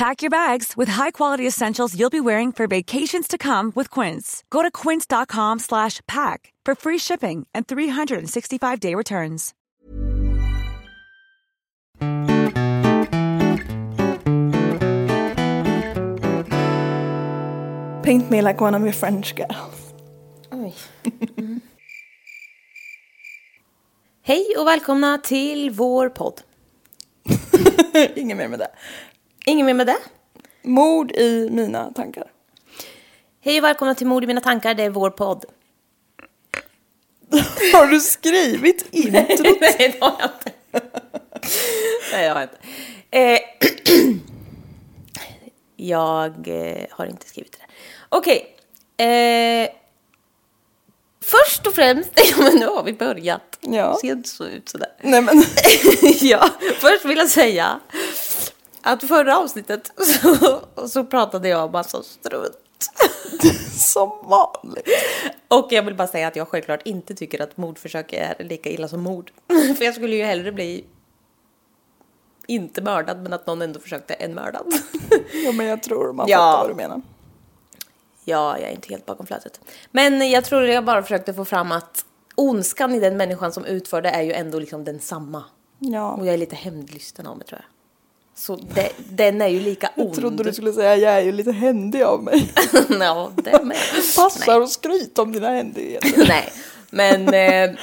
Pack your bags with high-quality essentials you'll be wearing for vacations to come with Quince. Go to quince.com slash pack for free shipping and 365-day returns. Paint me like one of your French girls. Oj. Mm. Hej och välkomna till vår podd. Inget mer med det. Inget mer med det. Mord i mina tankar. Hej och välkomna till Mord i mina tankar, det är vår podd. Har du skrivit introt? Nej, det har jag inte. Nej, det har jag inte. Eh, jag eh, har inte skrivit det. Okej. Eh, först och främst, ja, men nu har vi börjat. Ja. Ser inte så ut sådär. Nej men, ja, först vill jag säga att förra avsnittet så, så pratade jag om massa strunt. som vanligt. Och jag vill bara säga att jag självklart inte tycker att mordförsök är lika illa som mord. För jag skulle ju hellre bli inte mördad men att någon ändå försökte en mördad. Ja men jag tror man Ja. fattar vad du menar. Ja, jag är inte helt bakom flötet. Men jag tror jag bara försökte få fram att ondskan i den människan som utför det är ju ändå liksom densamma. Ja. Och jag är lite hämndlysten av mig tror jag. Så det, den är ju lika ond. Jag trodde du skulle säga jag är ju lite händig av mig. ja, det med. Passar att skryta om dina händigheter. Nej, men... Eh,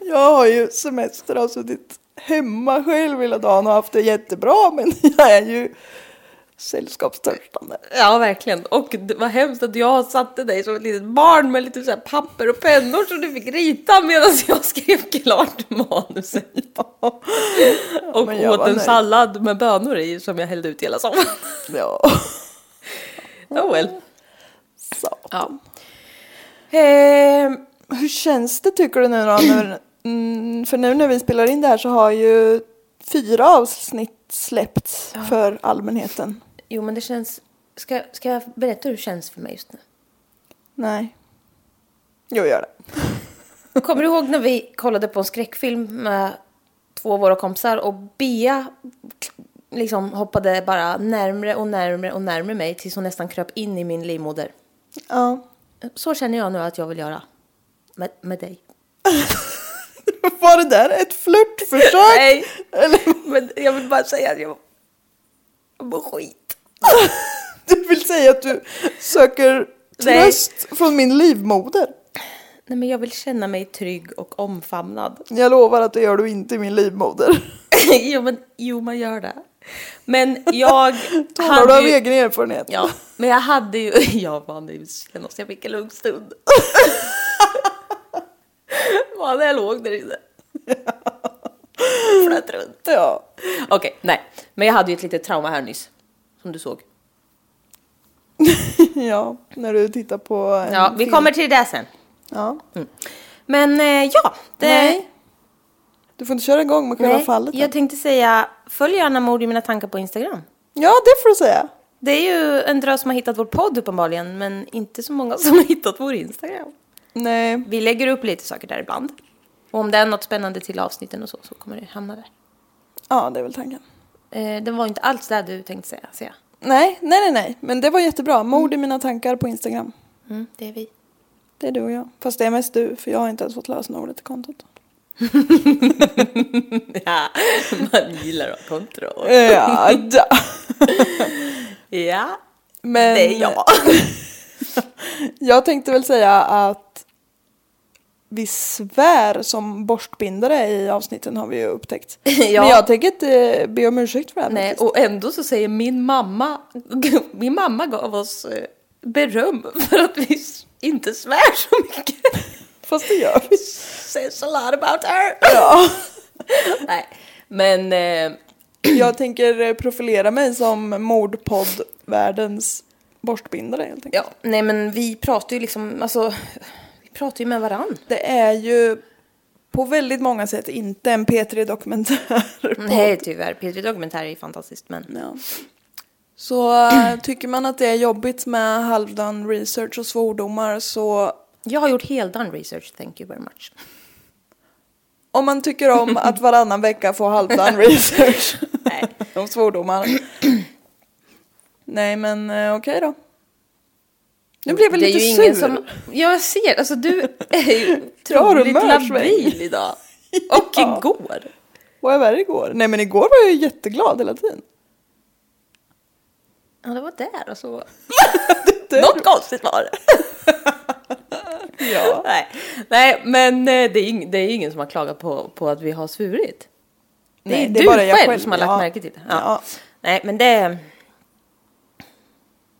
Jag har ju semester och suttit hemma själv hela dagen och haft det jättebra men jag är ju sällskapstörstande. ja, verkligen. Och det var hemskt att jag satte dig som ett litet barn med lite så papper och pennor som du fick rita medan jag skrev klart manuset. och men jag åt en nöjd. sallad med bönor i som jag hällde ut hela sommaren. Ja. oh well. Så. Ja. Eh, Hur känns det tycker du nu då? När, mm, för nu när vi spelar in det här så har ju fyra avsnitt släppts för allmänheten. jo, men det känns... Ska, ska jag berätta hur det känns för mig just nu? Nej. Jo, gör det. Kommer du ihåg när vi kollade på en skräckfilm med två av våra kompisar och Bea liksom hoppade bara närmre och närmre och närmre mig tills hon nästan kröp in i min livmoder. Ja. Så känner jag nu att jag vill göra med, med dig. Var det där ett flörtförsök? Nej, Eller men jag vill bara säga att jag, jag mår skit. du vill säga att du söker Nej. tröst från min livmoder? Nej, men jag vill känna mig trygg och omfamnad. Jag lovar att det gör du inte i min livmoder. jo, men, jo, man gör det. Men jag Talar du av egen erfarenhet? Ja, men jag hade ju... Ja, man, det är ju senast jag fick en lugn stund. Man, jag låg där inne. Flöt runt. Ja. Okej, nej. Men jag hade ju ett litet trauma här nyss. Som du såg. ja, när du tittar på en Ja, vi film. kommer till det sen. Ja. Men eh, ja, det... Nej. Du får inte köra igång med själva Nej, fallet. jag tänkte säga, följ gärna mord i mina tankar på Instagram. Ja, det får du säga. Det är ju en drös som har hittat vår podd uppenbarligen, men inte så många som har hittat vår Instagram. Nej, Vi lägger upp lite saker där ibland. Och om det är något spännande till avsnitten och så, så kommer det hamna där. ja det är väl tanken. Eh, det var inte alls det du tänkte säga, ser jag. Nej, nej, nej, nej. Men det var jättebra. Mord i mina tankar på Instagram. Mm, det är vi. Det är du och jag. Fast det är mest du, för jag har inte ens fått lösenordet till kontot. Ja, man gillar att ha kontroll. Ja, da. Ja, Men det är jag. jag tänkte väl säga att vi svär som borstbindare i avsnitten har vi ju upptäckt. Ja. Men jag tänker inte be om ursäkt för det här Nej, faktiskt. och ändå så säger min mamma, min mamma gav oss eh, beröm för att vi inte svär så mycket. Fast det gör vi. Says a lot about her. Ja. Nej, men eh, Jag tänker profilera mig som mordpodd-världens borstbindare helt enkelt. ja, nej men vi pratar ju liksom, alltså, pratar ju med varann. Det är ju på väldigt många sätt inte en P3-dokumentär. Nej, tyvärr. P3 Dokumentär är ju fantastiskt, men Ja. Så äh, tycker man att det är jobbigt med halvdan research och svordomar så jag har gjort heldan research, thank you very much. om man tycker om att varannan vecka få halvdan research om svordomar. Nej men eh, okej då. Nu blev jag det är lite ju sur. ingen som... Jag ser, alltså du är ju Jag otroligt labil idag. Och Ja. igår. Vad är värre igår? Nej men igår var jag jätteglad hela tiden. Ja, det var där och så. Det- Något konstigt var det. Ja. Nej, Nej men eh, det är, ing, det är ingen som har klagat på, på att vi har svurit. Det är, Nej, det är du bara jag själv, själv, som har lagt ja. märke till det. Ja. Ja. Nej, men det...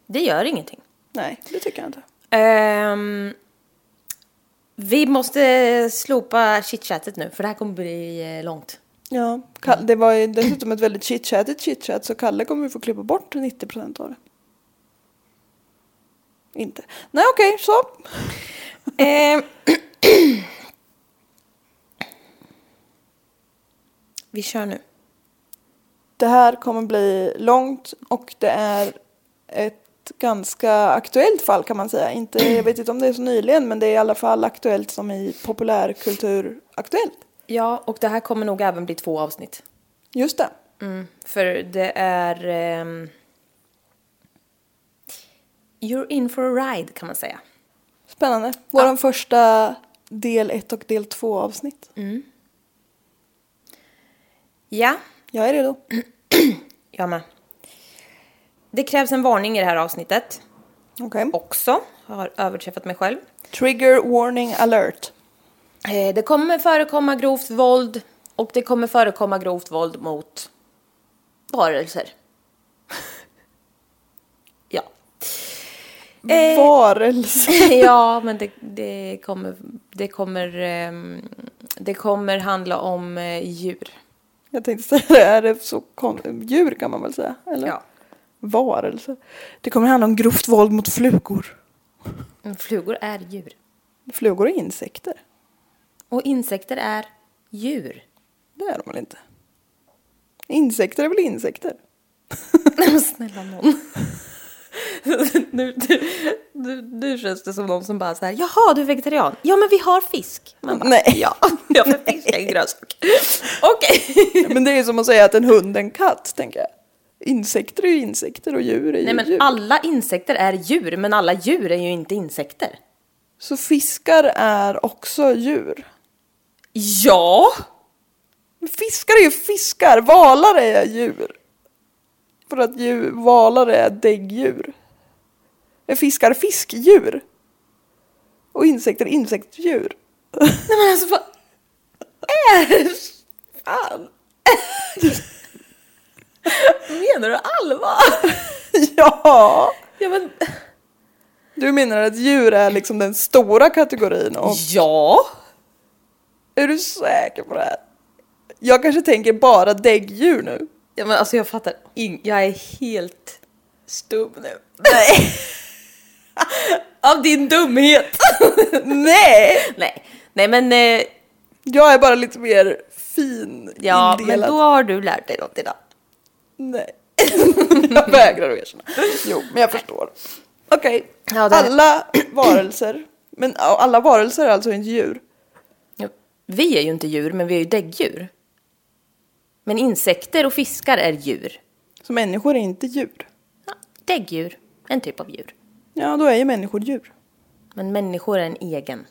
Det gör ingenting. Nej, det tycker jag inte. Ehm, vi måste slopa chitchatet nu, för det här kommer bli eh, långt. Ja, Ka- det var ju dessutom ett väldigt chitchatigt chitchat så Kalle kommer få klippa bort 90% av det. Inte. Nej okej, så. Ehm, vi kör nu. Det här kommer bli långt och det är ett ganska aktuellt fall kan man säga. Inte, jag vet inte om det är så nyligen men det är i alla fall aktuellt som i populärkultur aktuellt. Ja, och det här kommer nog även bli två avsnitt. Just det. För det är... ehm, you're in for a ride kan man säga. Spännande. Vår första del 1 och del 2 avsnitt. Ja, Jag är redo. jag med. Det krävs en varning i det här avsnittet. Okej. Också. Jag har överträffat mig själv. Trigger warning alert. Eh, Det kommer förekomma grovt våld och det kommer förekomma grovt våld mot varelser. ja. Eh, Varelse. ja, men det, det kommer, det kommer, ehm, det kommer handla om eh, djur. Jag tänkte säga det, är det så djur kan man väl säga? Eller? Ja. Varelse. Det kommer handla om grovt våld mot flugor. Men Flugor är djur. Flugor är insekter. Och insekter är djur. Det är de väl inte? Insekter är väl insekter? Snälla någon. nu, nu, nu, känns det som någon som bara så här, jaha du är vegetarian? Ja men vi har fisk. Man bara, Nej. Ja, ja för fisk är en grönsak. Okej. Men det är som att säga att en hund är en katt, tänker jag. Insekter är ju insekter och djur är ju Nej men djur. alla insekter är djur, men alla djur är ju inte insekter. Så fiskar är också djur. Ja! Fiskar är ju fiskar, valar är djur. För att djur, valar är däggdjur. Är fiskar fiskdjur? Och insekter insektsdjur. Nej men alltså vad är det? Fan. Menar du allvar? ja! Ja men... Du menar att djur är liksom den stora kategorin och Ja! är du säker på det här? Jag kanske tänker bara däggdjur nu. Ja men alltså jag fattar in... Jag är helt stum nu. Nej! Av din dumhet! Nej! Nej, nej men eh, Jag är bara lite mer fin ja, men indelad. då har du lärt dig något idag. Nej. jag vägrar att erkänna. Jo, men jag förstår. Okej, Ja, det- alla varelser. Men alla varelser är alltså inte djur. Ja, Vi är ju inte djur, men vi är ju däggdjur. Men insekter och fiskar är djur. Så människor är inte djur. Ja, däggdjur, en typ av djur. Ja, då är ju människor djur. Men människor är en egen.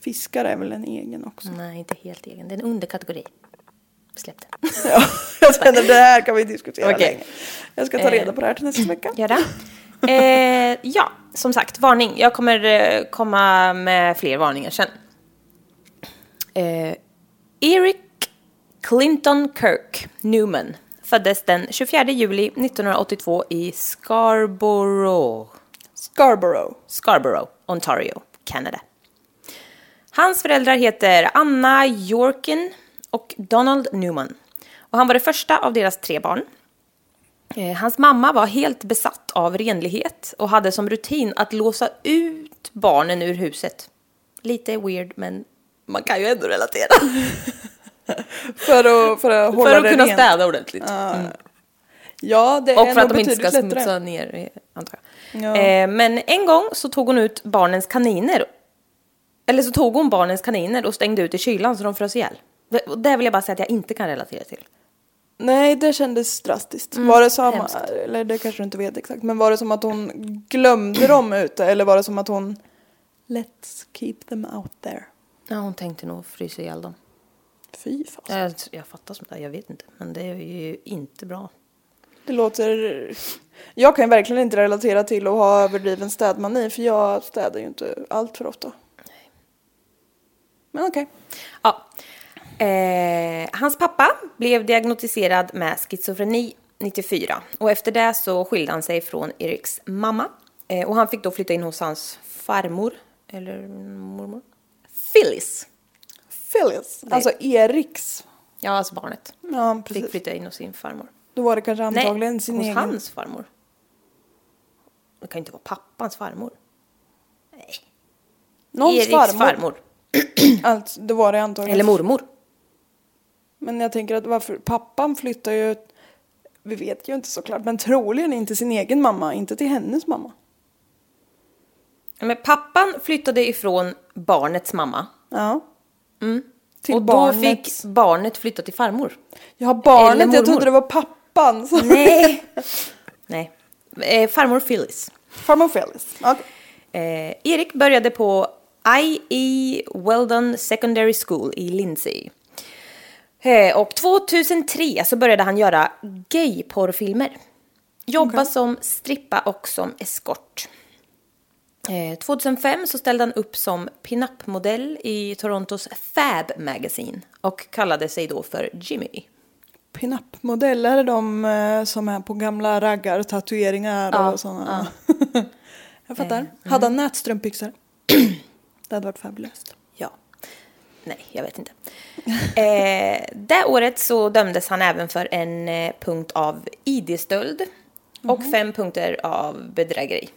Fiskar är väl en egen också. Nej, inte helt egen. Det är en underkategori. Släpp det. Ja, jag känner det här kan vi diskutera Okej. länge. Jag ska ta reda på det här till nästa vecka. Gör det. Eh, ja, som sagt, varning. Jag kommer eh, komma med fler varningar sen. Eh, Eric Clinton Kirk Newman föddes den 24 juli 1982 i Scarborough, Scarborough. Scarborough, Ontario, Canada. Hans föräldrar heter Anna Yorkin och Donald Newman. Och han var det första av deras tre barn. Eh, Hans mamma var helt besatt av renlighet och hade som rutin att låsa ut barnen ur huset. Lite weird, men man kan ju ändå relatera. För att, för att hålla För att kunna rent. städa ordentligt. Mm. Ja, det Och är för att de inte ska betydligt lättare. smutsa ner, eh, antar jag. Ja. Eh, men en gång så tog hon ut barnens kaniner. Eller så tog hon barnens kaniner och stängde ut i kylan så de frös ihjäl. Det vill jag bara säga att jag inte kan relatera till. Nej, det kändes drastiskt. var det som, Mm, hemskt. eller det kanske du inte vet exakt, men var det som att hon glömde dem ute eller var det som att hon Let's keep them out there. Ja, hon tänkte nog frysa ihjäl dem. Fy fan. Jag, jag fattar sånt där, jag vet inte. Men det är ju inte bra. Det låter... Jag kan verkligen inte relatera till att ha överdriven städmani för jag städar ju inte allt för ofta. Men okej. Ja. Eh, hans pappa blev diagnostiserad med schizofreni 94 och efter det så skilde han sig från Eriks mamma eh, och han fick då flytta in hos hans farmor, eller mormor, Phyllis. Phyllis. Alltså Eriks. Ja, alltså barnet. Ja, Fick precis. flytta in hos sin farmor. Då var det kanske antagligen Nej, sin hos egen. hans farmor. Det kan ju inte vara pappans farmor. Någons Eriks farmor. farmor. Alltså, det var det antagligen. Eller mormor. Men jag tänker att varför, pappan flyttar ju, vi vet ju inte såklart, men troligen inte sin egen mamma, inte till hennes mamma. Men pappan flyttade ifrån barnets mamma. Ja. Till och då barnets... fick barnet flytta till farmor. Eller barnet, jag trodde det var pappan. Så... Nej. Nej. Eh, farmor Phyllis. Farmor Phyllis. Okej. Eh, Erik började på I.E. Weldon Secondary School i Lindsay. Eh, och 2003 så började han göra gayporrfilmer. Jobba som strippa och som eskort. Eh, 2005 så ställde han upp som pinup-modell i Torontos Fab Magazine och kallade sig då för Jimmy. Pinup-modeller är de eh, som är på gamla raggar, tatueringar Ja, och sådana. jag fattar. Hade han nätstrumpbyxor? det hade varit fabulöst. Nej, jag vet inte. Eh, det året så dömdes han även för en eh, punkt av ID-stöld och fem punkter av bedrägeri.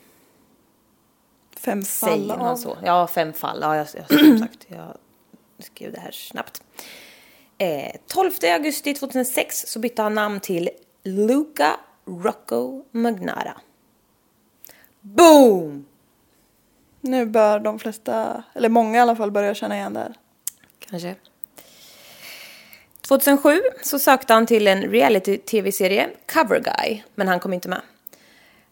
Fem Säger fall man av. så? Ja, fem fall. Ja, jag, jag, som sagt, jag skrev det här snabbt. Eh, 12 augusti 2006 så bytte han namn till Luca Rocco Magnara. Boom! Nu bör de flesta, eller många i alla fall, börja känna igen det här. Kanske. 2007 så sökte han till en reality-tv-serie, Cover Guy, men han kom inte med.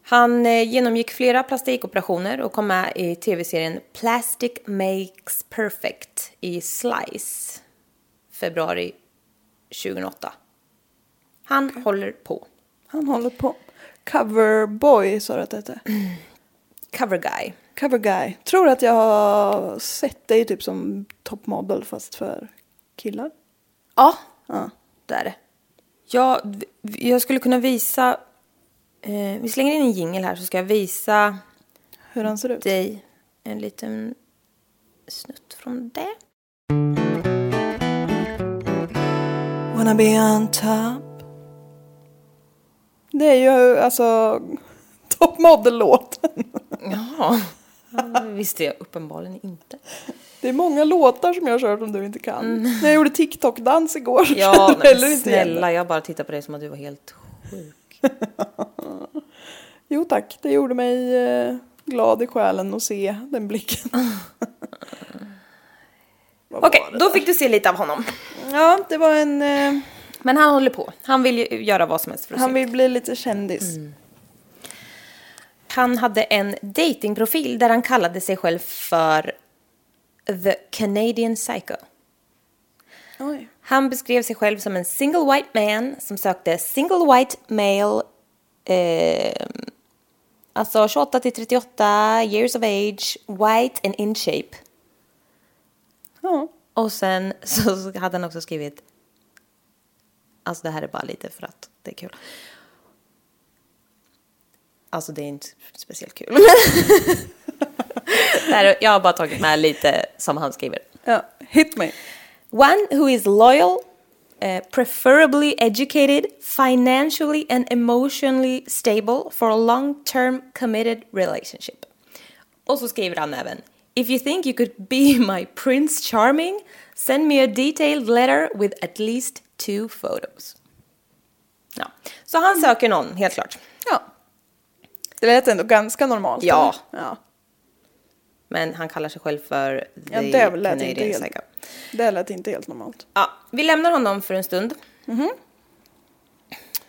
Han eh, genomgick flera plastikoperationer och kom med i tv-serien Plastic Makes Perfect i Slice, februari 2008. Han håller på. Han håller på. Coverboy sa du att det hette. Cover Guy. Cover guy. Tror att jag har sett dig typ som toppmodell fast för killar. Ja, Ja. det är det. Jag, jag skulle kunna visa... Eh, vi slänger in en jingle här så ska jag visa Hur han ser ut. dig en liten snutt från det. Wanna be on top. Det är ju alltså toppmodell-låten. Jaha. Det visste jag uppenbarligen inte. Det är många låtar som jag har kört som du inte kan. När jag gjorde TikTok-dans igår Ja, men heller inte igen snälla, jag bara tittar på dig som att du var helt sjuk. Jo tack, det gjorde mig eh, glad i själen att se den blicken. Okej, det då fick du se lite av honom. Ja, det var en... Eh, Men han håller på. Han vill ju göra vad som helst för att han se. vill bli lite kändis. Han hade en datingprofil där han kallade sig själv för The Canadian Psycho. Oj. Han beskrev sig själv som en single white man som sökte single white male, eh, alltså 28 till 38 years of age, white and in shape. Ja. Och sen så hade han också skrivit, alltså det här är bara lite för att det är kul. Alltså det är inte speciellt kul. Det här är- Jag har bara tagit med lite som han skriver. ja, hit me. One who is loyal, uh, preferably educated, financially and emotionally stable for a long term committed relationship. Och så skriver han även If you think you could be my prince charming, send me a detailed letter with at least two photos. Ja. Så han söker någon, helt klart. Ja. Det lät ändå ganska normalt. Ja. ja. Men han kallar sig själv för The Ja, det lät inte Canadian helt- Psycho. Det lät inte helt normalt. Ja, vi lämnar honom för en stund.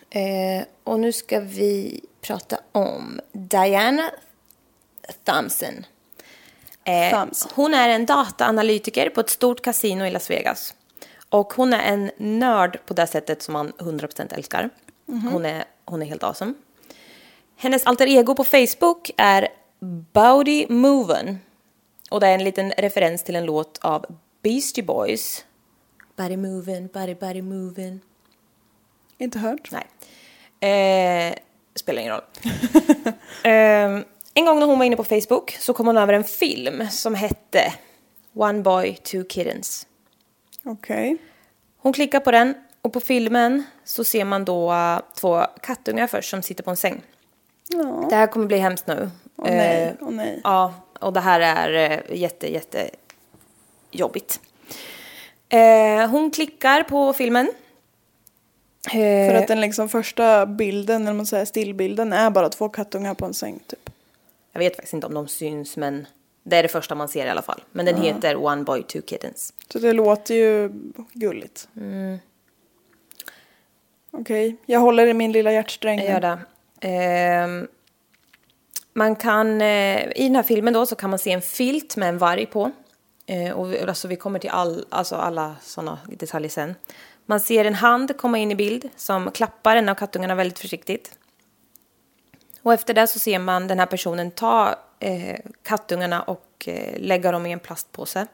Eh, och nu ska vi prata om Diana Thompson. Eh, Thompson. hon är en dataanalytiker på ett stort kasino i Las Vegas. Och hon är en nörd på det sättet som man 100% älskar. Hon, är, hon är helt awesome. Hennes alter ego på Facebook är Bowdy Moven. Och det är en liten referens till en låt av Beastie Boys. Body moving, body, body moving. Inte hört. Nej. Eh, spelar ingen roll. eh, en gång när hon var inne på Facebook så kom hon över en film som hette One Boy, Two Kittens. Okej. Hon klickar på den och på filmen så ser man då eh, två kattungar först som sitter på en säng. Ja. Det här kommer bli hemskt nu. Åh nej, Eh, åh nej. Ja, och det här är eh, jätte, jätte jobbigt. Eh, hon klickar på filmen. För att den liksom första bilden, eller man säger stillbilden, är bara två kattungar på en säng typ. Jag vet faktiskt inte om de syns, men det är det första man ser i alla fall. Men den heter One Boy, Two Kittens. Så det låter ju gulligt. Mm. Okej, jag håller i min lilla hjärtsträng. Jag gör det. Ehm, man kan, eh, I den här filmen då så kan man se en filt med en varg på. Eh, och vi, alltså vi kommer till all, alltså alla sådana detaljer sen. Man ser en hand komma in i bild som klappar en av kattungarna väldigt försiktigt. Och efter det så ser man den här personen ta eh, kattungarna och eh, lägga dem i en plastpåse.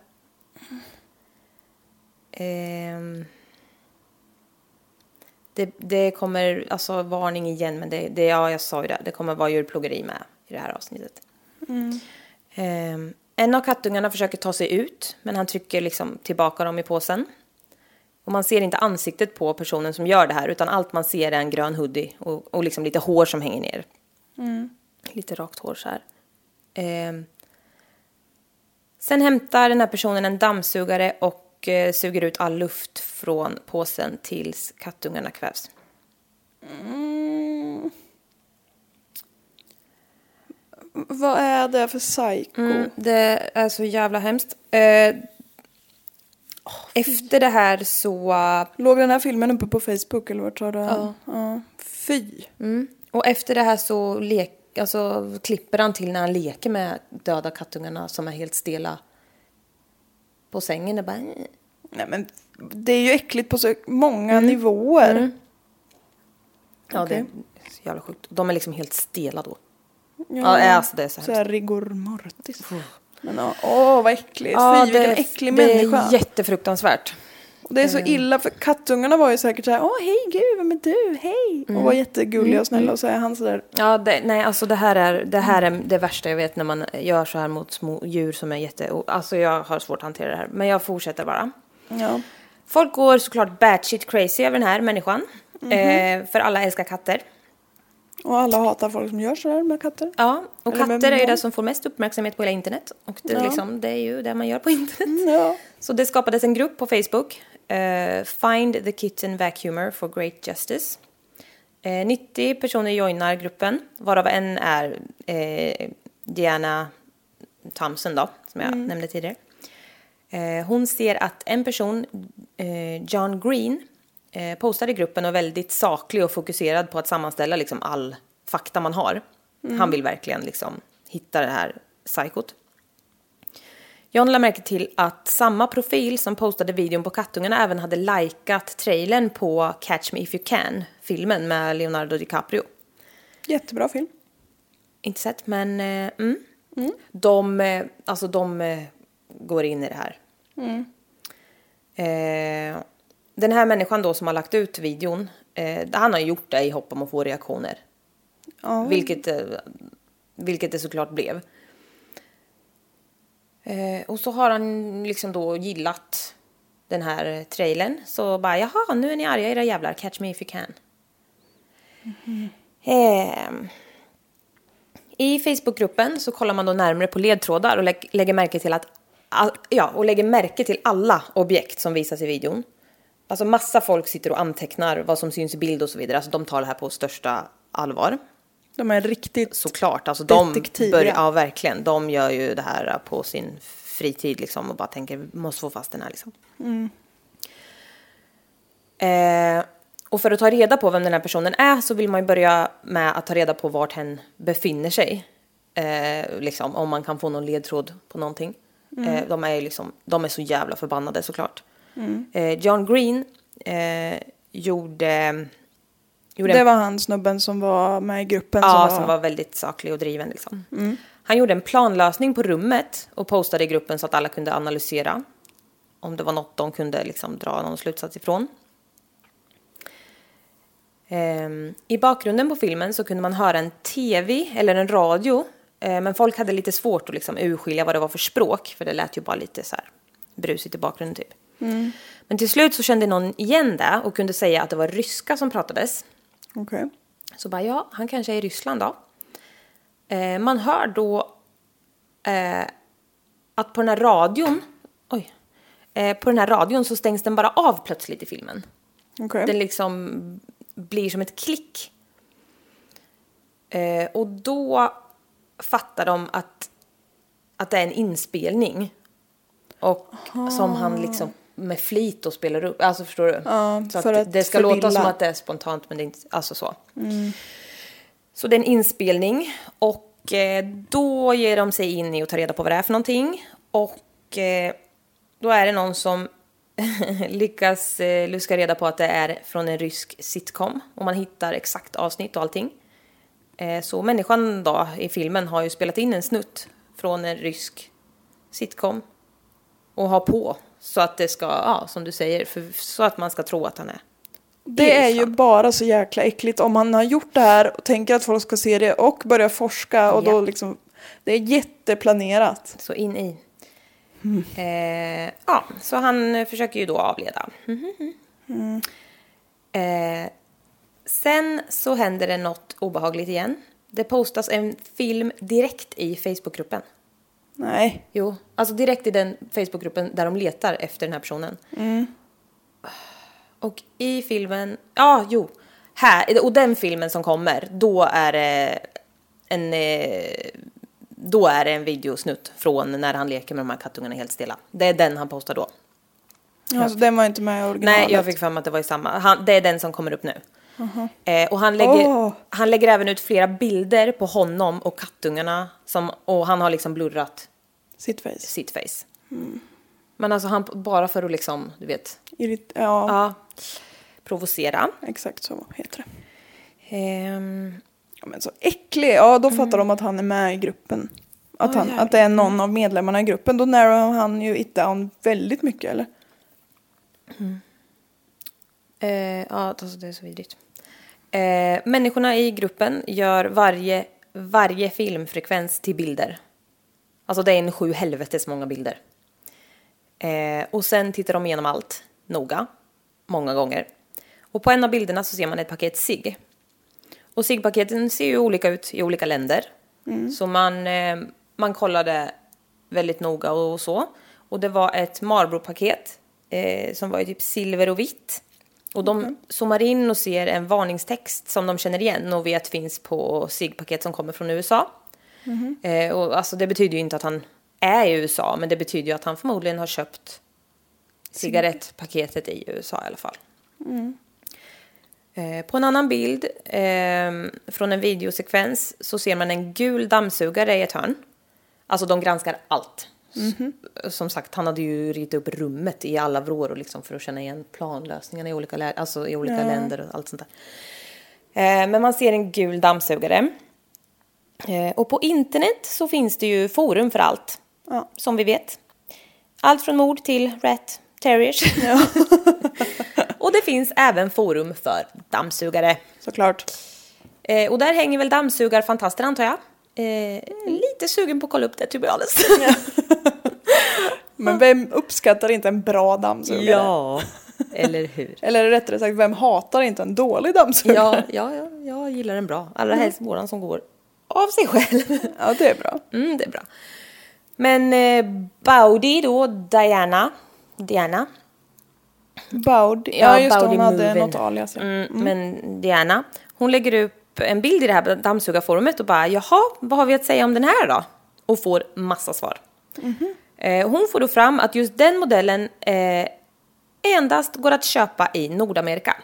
Eh, det, det kommer, alltså varning igen, men det, det, ja, jag sa ju det, det kommer vara djurplågeri med i det här avsnittet. Ehm, en av kattungarna försöker ta sig ut, men han trycker liksom tillbaka dem i påsen. Och man ser inte ansiktet på personen som gör det här, utan allt man ser är en grön hoodie och, och liksom lite hår som hänger ner. Lite rakt hår så här. Ehm, sen hämtar den här personen en dammsugare och eh, suger ut all luft från påsen tills kattungarna kvävs. Vad är det för psycho? Mm, det är så jävla hemskt. Eh, efter det här så... Låg den här filmen uppe på Facebook eller vart sa du? Ja. ja. Fy. Mm, och efter det här så lek, alltså, klipper han till när han leker med döda kattungarna som är helt stela på sängen. Det bara... eh. Nej men det är ju äckligt på så många Mm. nivåer. Ja, Okej. det är så jävla sjukt. De är liksom helt stela då. Ja, Ja, alltså det är så så här rigor mortis. Men åh vad äckligt. Ja, Fy vilken det, äcklig det människa. är jättefruktansvärt. Det är så illa för kattungarna var ju säkert så här, åh hej gud, vem är du, hej. Mm. Och var jättegulliga och snälla och så är han så där, Ja, det, nej, alltså det här, är, det här är det värsta jag vet när man gör så här mot små djur som är jätte... Alltså jag har svårt att hantera det här, men jag fortsätter bara. ja. Folk går såklart batshit crazy över den här människan. Mhm. Eh, för alla älskar katter. Och alla hatar folk som gör så där med katter. Ja, och Eller katter är ju det som får mest uppmärksamhet på hela internet. Och det, Ja. liksom, det är ju det man gör på internet. Mm, Ja. Så det skapades en grupp på Facebook. Eh, Find the kitten vacuumer for great justice. Eh, 90 personer joinar gruppen, varav en är eh, Diana Thompson då, som jag nämnde tidigare. Hon ser att en person, John Green, eh, postar i gruppen och är väldigt saklig och fokuserad på att sammanställa liksom all fakta man har. Han vill verkligen liksom hitta det här psykot. John lade märke till att samma profil som postade videon på kattungarna även hade likat trailern på Catch Me If You Can, filmen med Leonardo DiCaprio. Jättebra film. Inte sett, men eh, mm. De, eh, alltså de eh, går in i det här. Eh, den här människan då som har lagt ut videon, eh, han har gjort det i hopp om att få reaktioner. Ja. Vilket, vilket det såklart blev. Eh, och så har han liksom då gillat den här eh, trailern. Så bara, jaha, nu är ni arga era jävlar, catch me if you can. Ehm. I Facebookgruppen så kollar man då närmare på ledtrådar och lä- lägger märke till att all, ja, och lägger märke till alla objekt som visas i videon. Alltså massa folk sitter och antecknar vad som syns i bild och så vidare. Alltså de tar det här på största allvar. De är riktigt... Såklart, alltså de börjar, ja verkligen, de gör ju det här på sin fritid liksom och bara tänker, vi måste få fast den här liksom. Eh, och för att ta reda på vem den här personen är så vill man ju börja med att ta reda på vart hen befinner sig. Eh, liksom, om man kan få någon ledtråd på någonting. Eh, de är liksom, de är så jävla förbannade såklart. Eh, John Green eh, gjorde... gjorde Det var han snubben som var med i gruppen. Ja, som som var... var väldigt saklig och driven. Liksom. Han gjorde en planlösning på rummet och postade i gruppen så att alla kunde analysera om det var något de kunde liksom dra någon slutsats ifrån. Ehm, I bakgrunden på filmen så kunde man höra en tv eller en radio eh, men folk hade lite svårt att liksom urskilja vad det var för språk för det lät ju bara lite så här brusigt i bakgrunden typ. Men till slut så kände någon igen det och kunde säga att det var ryska som pratades. Okej. Så bara, ja, han kanske är i Ryssland då. Eh, man hör då eh, att på den här radion, oj, eh, på den här radion så stängs den bara av plötsligt i filmen. Okej. Den liksom blir som ett klick. Eh, och då fattar de att, att det är en inspelning. Och som han liksom med flit och spelar upp. Alltså förstår du? Ja, så för att, att det ska låta förvilla. som att det är spontant men det är inte, alltså så. Så det är en inspelning och eh, då ger de sig in i att ta reda på vad det är för någonting. Och eh, då är det någon som lyckas eh, luska reda på att det är från en rysk sitcom. Och man hittar exakt avsnitt och allting. Eh, så människan då i filmen har ju spelat in en snutt från en rysk sitcom. Och har på så att det ska, ja som du säger, för, så att man ska tro att han är Det är ju bara så jäkla äckligt om man har gjort det här och tänker att folk ska se det och börja forska och Ja. då liksom Det är jätteplanerat. Så in i. Eh, ja, så han försöker ju då avleda. Eh, sen så händer det något obehagligt igen. Det postas en film direkt i Facebookgruppen. Nej. Jo, alltså direkt i den Facebookgruppen där de letar efter den här personen. Och i filmen, ja jo, här, och den filmen som kommer, då är det en, eh, då är det en videosnutt från när han leker med de här kattungarna helt stilla. Det är den han postar då. Alltså, den var inte med i originalet. Nej, jag fick för mig att det var i samma. Han, det är den som kommer upp nu. Eh, och han lägger, Åh. han lägger även ut flera bilder på honom och kattungarna. Som, och han har liksom blurrat Sitt face. sitt face. Men alltså han, bara för att liksom, du vet, Irrit- ja, ja, provocera. exakt så heter det. Ehm, Ja, men så äcklig. Ja, då Mm. fattar de att han är med i gruppen. Att, han, jävlar. att det är någon av medlemmarna i gruppen. Då narrow han ju it down väldigt mycket eller? eh, ja, alltså det är så vidrigt. Eh, människorna i gruppen gör varje, varje filmfrekvens till bilder. Alltså det är en sju helvetes många bilder. Eh, och sen tittar de igenom allt noga, många gånger. Och på en av bilderna så ser man ett paket cigg. Och ciggpaketen ser ju olika ut i olika länder. Så man, eh, man kollade väldigt noga och så. Och det var ett Marlboro-paket eh, som var i typ silver och vitt. Och de zoomar in och ser en varningstext som de känner igen och vet finns på ciggpaket som kommer från USA. Eh, och alltså det betyder ju inte att han är i USA, men det betyder ju att han förmodligen har köpt cigarettpaketet i USA i alla fall. Eh, på en annan bild eh, från en videosekvens så ser man en gul dammsugare i ett hörn. Alltså de granskar allt. S- Som sagt, han hade ju ritat upp rummet i alla vrår och liksom för att känna igen planlösningarna i olika, alltså i olika länder och allt sånt där. Eh, men man ser en gul dammsugare. Eh, och på internet så finns det ju forum för allt. Ja. Som vi vet. Allt från mord till rat terriers. och det finns även forum för dammsugare. Såklart. Eh, och där hänger väl dammsugarfantaster antar jag. Eh, lite sugen på att kolla upp det, to be honest. Men vem uppskattar inte en bra dammsugare? ja, eller hur? Eller rättare sagt, vem hatar inte en dålig dammsugare? Ja, ja, ja, jag gillar den bra. Allra helst våran som går av sig själv. Ja, det är bra. Mm, det är bra. Men eh, Baudi då, Diana. Diana. Baud. Ja, Ja, just det, hon Baudi hade Movin. något alias. Ja. Mm, Men Diana, hon lägger upp en bild i det här dammsugarforumet och bara jaha, vad har vi att säga om den här då? Och får massa svar. Eh, hon får då fram att just den modellen eh, endast går att köpa i Nordamerika.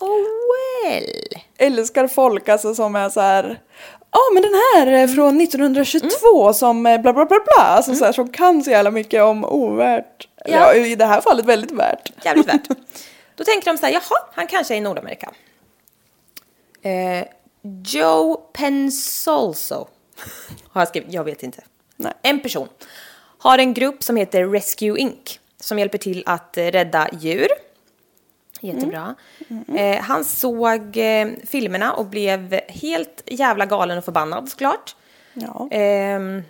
Oh well. Älskar folk alltså som är så här. Ja men den här är från 1922 som eh, bla bla bla bla. Alltså så här, som kan så jävla mycket om ovärt. Ja. Ja. I det här fallet väldigt värt. Jävligt värt. Då tänker de så här, jaha, han kanske är i Nordamerika. Eh, Joe Pensolso har jag skrivit, jag vet inte. Nej. En person har en grupp som heter Rescue Inc. Som hjälper till att eh, rädda djur. Jättebra. Eh, han såg eh, filmerna och blev helt jävla galen och förbannad såklart. Ja. Ehm,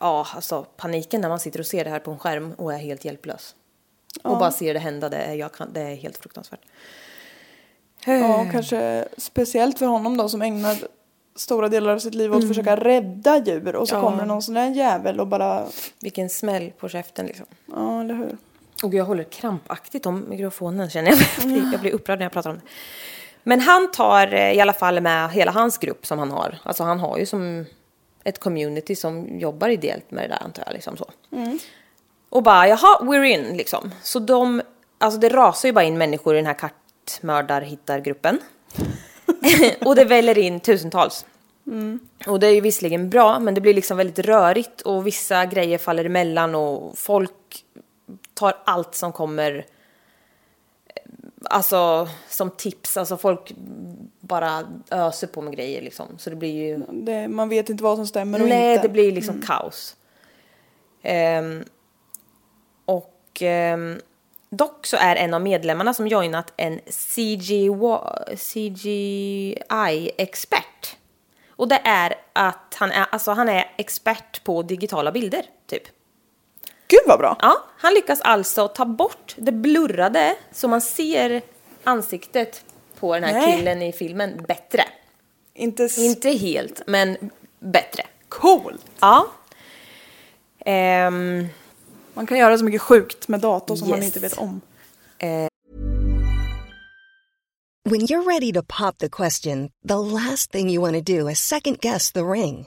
ja, alltså paniken när man sitter och ser det här på en skärm och är helt hjälplös. Och bara ser det hända, det är, jag kan, det är helt fruktansvärt. ja, kanske speciellt för honom då som ägnar stora delar av sitt liv åt att försöka rädda djur och så Mm. Ja. kommer någon sån där jävel och bara, Vilken smäll på käften liksom. ja eller hur. Och jag håller krampaktigt om mikrofonen känner jag. Jag blir, upprörd när jag pratar om det. Men han tar eh, i alla fall med hela hans grupp som han har. Alltså han har ju som ett community som jobbar ideellt med det där antar jag. Liksom så. Och bara jaha, we're in liksom. Så de, alltså det rasar ju bara in människor i den här kattmördar-hittargruppen. och det väller in tusentals. Och det är ju visserligen bra, men det blir liksom väldigt rörigt och vissa grejer faller emellan och folk tar allt som kommer eh, Alltså som tips, alltså folk bara öser på med grejer liksom. Så det blir ju... Det, man vet inte vad som stämmer och Nej, inte. det blir liksom kaos. Ehm, och ehm, dock så är en av medlemmarna som joinat en CGI, CGI-expert. Och det är att han är, alltså han är expert på digitala bilder, typ. Gud vad bra! Ja, han lyckas alltså ta bort det blurrade så man ser ansiktet på den här Nej. killen i filmen bättre. Inte, Inte helt, men bättre. coolt! Ja. Ehm, Man kan göra så mycket sjukt med dator som man Yes. inte vet om. When you're ready to pop the question, the last thing you want to do is second guess the ring.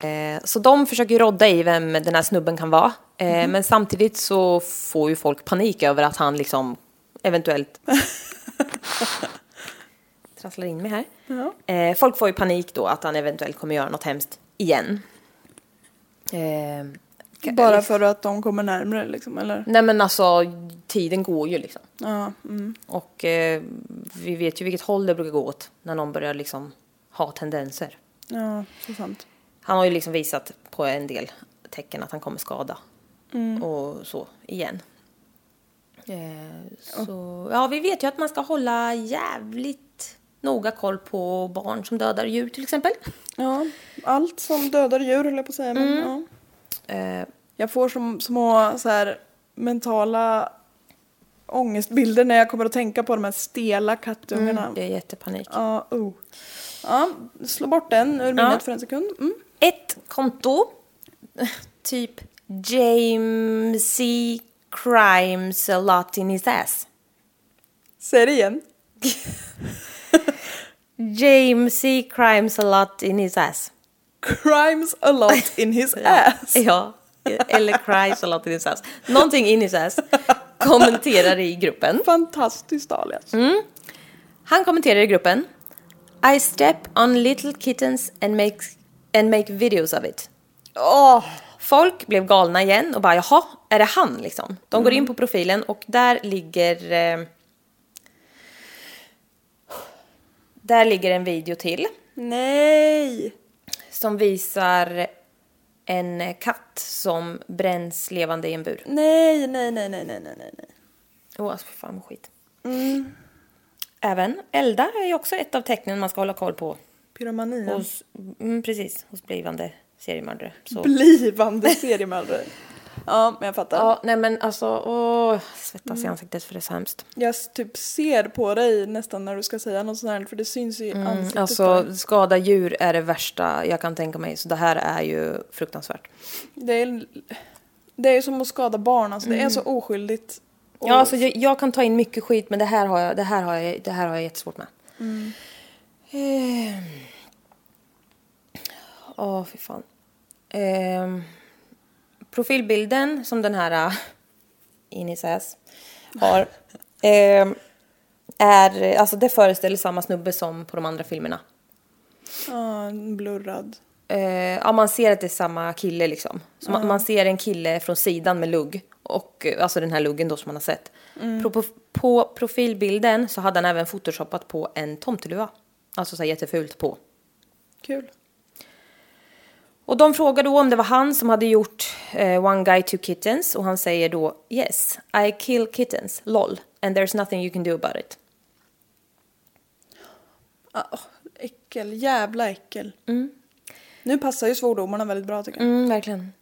eh, så de försöker rodda i vem den här snubben kan vara. Eh, Men samtidigt så får ju folk panik över att han liksom eventuellt trasslar in mig här. Eh, folk får ju panik då att han eventuellt kommer göra något hemskt igen. Bara liksom- för att de kommer närmre liksom, eller? Nej men alltså, tiden går ju liksom. Ja, mm. Och eh, vi vet ju vilket håll det brukar gå åt när någon börjar liksom ha tendenser. ja så sant. Han har ju liksom visat på en del tecken att han kommer skada. Och så igen. Eh, så, ja, vi vet ju att man ska hålla jävligt noga koll på barn som dödar djur till exempel. Ja, allt som dödar djur höll jag på att säga. Men, ja. Eh, Jag får som små så här, mentala ångestbilder när jag kommer att tänka på de här stela kattungarna. det är jättepanik. Ja, oh. ja, slå bort den ur minnet för en sekund. Mm. Ett konto, typ James C. Crimes a lot in his ass. Säg det igen. James C. Crimes a lot in his ass. Crimes a lot in his ass. Ja, eller cries a lot in his ass. Någonting in his ass. Kommenterar i gruppen. Fantastiskt alias. Han kommenterar i gruppen. I step on little kittens and make, and make videos of it. Åh, Folk blev galna igen och bara jaha, är det han liksom? De går in på profilen och där ligger... Eh, där ligger en video till nej. som visar en katt som bränns levande i en bur. Nej, nej, nej, nej, nej, nej, nej. Åh, alltså, fy fan vad skit. Även elda är ju också ett av tecknen man ska hålla koll på. Pyromanien. Hos, mm, precis, hos blivande seriemördare. Så. Blivande seriemördare. ja, men jag fattar. Ja, nej men alltså, åh, svettas i ansiktet för det är så hemskt. Jag typ ser på dig nästan när du ska säga något sånt här, för det syns i ansiktet. på Alltså, skada djur är det värsta jag kan tänka mig, så det här är ju fruktansvärt. Det är, det är som att skada barn, alltså. det är så oskyldigt. Och- Ja, alltså jag, jag kan ta in mycket skit, men det här har jag, det här har jag, det här har jag jättesvårt med. Ehm. Åh, fy fan. Ehm, profilbilden som den här uh, Inis ass har ehm, är, alltså det föreställer samma snubbe som på de andra filmerna. Ja, en blurrad. Eh, ja, man ser att det är samma kille liksom. Så man, man ser en kille från sidan med lugg. Och, eh, alltså den här luggen då som man har sett. På, på, på profilbilden så hade han även photoshopat på en tomteluva. Alltså så här jättefult på. Kul. Och de frågar då om det var han som hade gjort eh, One Guy Two Kittens. Och han säger då Yes, I kill kittens, lol. And there's nothing you can do about it. Ah, äckel, jävla äckel. Nu passar ju svordomarna väldigt bra tycker jag. Mm, verkligen.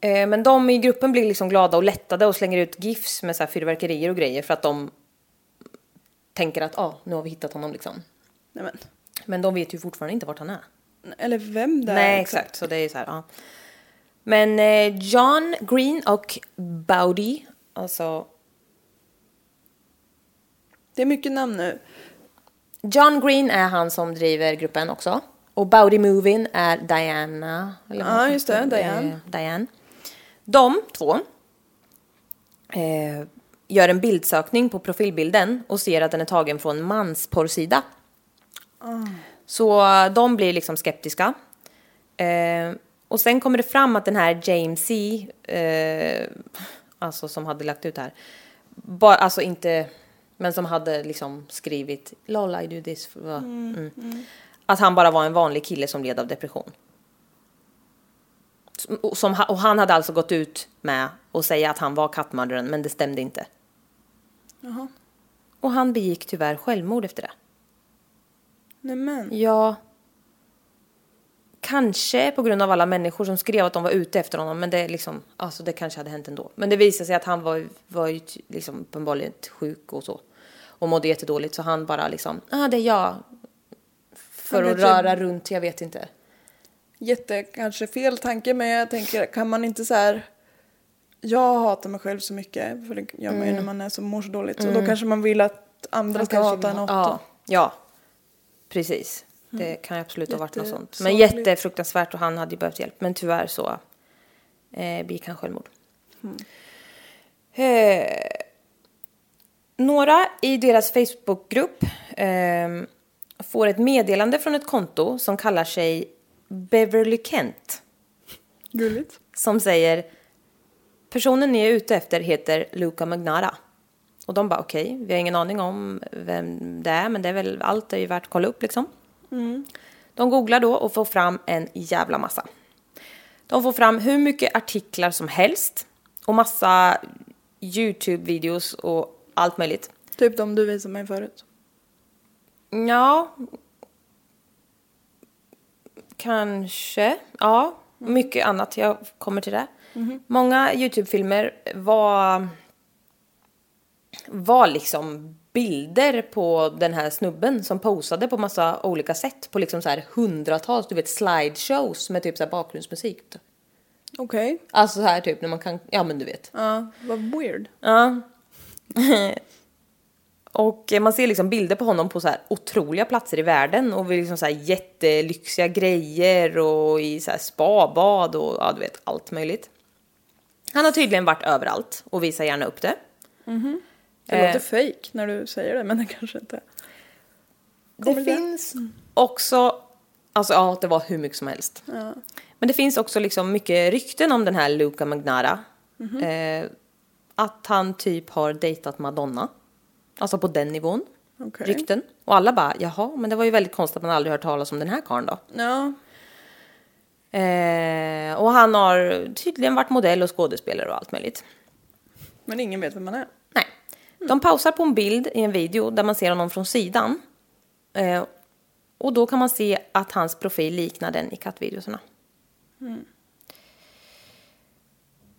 Eh, men de i gruppen blir liksom glada och lättade och slänger ut gifs med så här fyrverkerier och grejer för att de tänker att ah, nu har vi hittat honom liksom. Nej, men. Men de vet ju fortfarande inte vart han är. Eller vem det är. Nej, exakt. Så det är så här, ja. Men eh, John Green och Bowdy, alltså Det är mycket namn nu. John Green är han som driver gruppen också. Och Bowdy Moving är Diana. Eller Ja, just det. Diane. Eh, Diane. De två eh, gör en bildsökning på profilbilden och ser att den är tagen från mansporrsida. Så de blir liksom skeptiska. Eh, och sen kommer det fram att den här James C, eh, alltså som hade lagt ut här, bara, alltså inte, men som hade liksom skrivit LOL I do this. va? Mm. Att han bara var en vanlig kille som led av depression. Och, som, och han hade alltså gått ut med att säga att han var kattmördaren, men det stämde inte. Och han begick tyvärr självmord efter det. Nej men. Ja. Kanske på grund av alla människor som skrev att de var ute efter honom, men det liksom, alltså det kanske hade hänt ändå. Men det visade sig att han var, var ju liksom uppenbarligen sjuk och så. Och mådde jättedåligt, så han bara liksom, ah det är jag. För att kanske- röra runt, jag vet inte. Jätte kanske fel tanke men jag tänker kan man inte så här. Jag hatar mig själv så mycket för det gör man ju när man är så mår så dåligt. Så då kanske man vill att andra Han ska hata en också. Ja, ja. Precis. Det kan ju absolut ha varit något sånt. Men jättefruktansvärt och han hade ju behövt hjälp. Men tyvärr så eh, begick han självmord. Eh, några i deras Facebookgrupp eh, får ett meddelande från ett konto som kallar sig Beverly Kent. Gulligt. Som säger personen ni är ute efter heter Luca Magnara. Och de bara okej, vi har ingen aning om vem det är men det är väl allt är ju värt att kolla upp liksom. De googlar då och får fram en jävla massa. De får fram hur mycket artiklar som helst och massa YouTube-videos och allt möjligt. Typ de du visade mig förut. Ja. Kanske. Ja. Mycket annat. Jag kommer till det. Många YouTube-filmer var, var liksom bilder på den här snubben som posade på massa olika sätt. På liksom så här hundratals, du vet, slideshows med typ så här bakgrundsmusik. Okej. Alltså så här typ när man kan, ja men du vet. Ja, vad weird. Ja. och man ser liksom bilder på honom på så här otroliga platser i världen och vid liksom så här jättelyxiga grejer och i så här spabad och ja, du vet allt möjligt. Han har tydligen varit överallt och visar gärna upp det. Det Eh. låter fake när du säger det, men det kanske inte Kommer det? finns också, alltså ja det var hur mycket som helst. Men det finns också liksom mycket rykten om den här Luca Magnara. Eh, att han typ har dejtat Madonna. Alltså på den nivån. Okej. Rykten. Och alla bara, jaha, men det var ju väldigt konstigt att man aldrig hört talas om den här karln då. Ja, Eh, och han har tydligen varit modell och skådespelare och allt möjligt. men ingen vet vem man är. De pausar på en bild i en video där man ser honom från sidan. Eh, och då kan man se att hans profil liknar den i kattvideorna.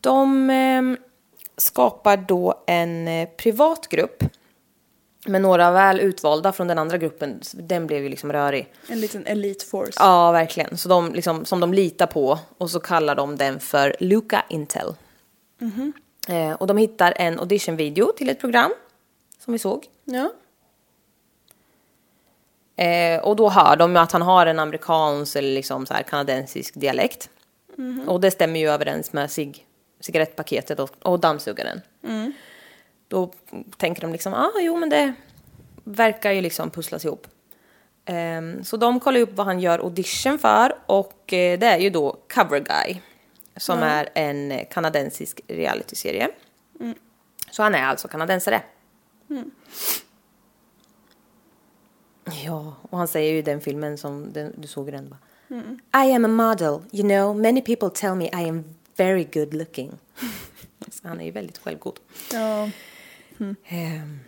De eh, skapar då en eh, privat grupp med några väl utvalda från den andra gruppen. Den blev ju liksom rörig. En liten elite force. Ja, verkligen. Så de, liksom, som de litar på. Och så kallar de den för Luca Intel. Eh, och de hittar en auditionvideo till ett program. Som vi såg. Ja. Eh, och då hör de att han har en amerikansk eller liksom så här kanadensisk dialekt. Och det stämmer ju överens med cig cigarettpaketet och, och dammsugaren. Då tänker de liksom, ah, jo men det verkar ju liksom pusslas ihop. Ehm, så de kollar upp vad han gör audition för och eh, det är ju då Cover Guy. Som är en kanadensisk realityserie. Så han är alltså kanadensare. Ja, och han säger ju i den filmen som den, du såg den bara. I am a model, you know, many people tell me I am very good looking. Så han är ju väldigt självgod. ja. Ehm,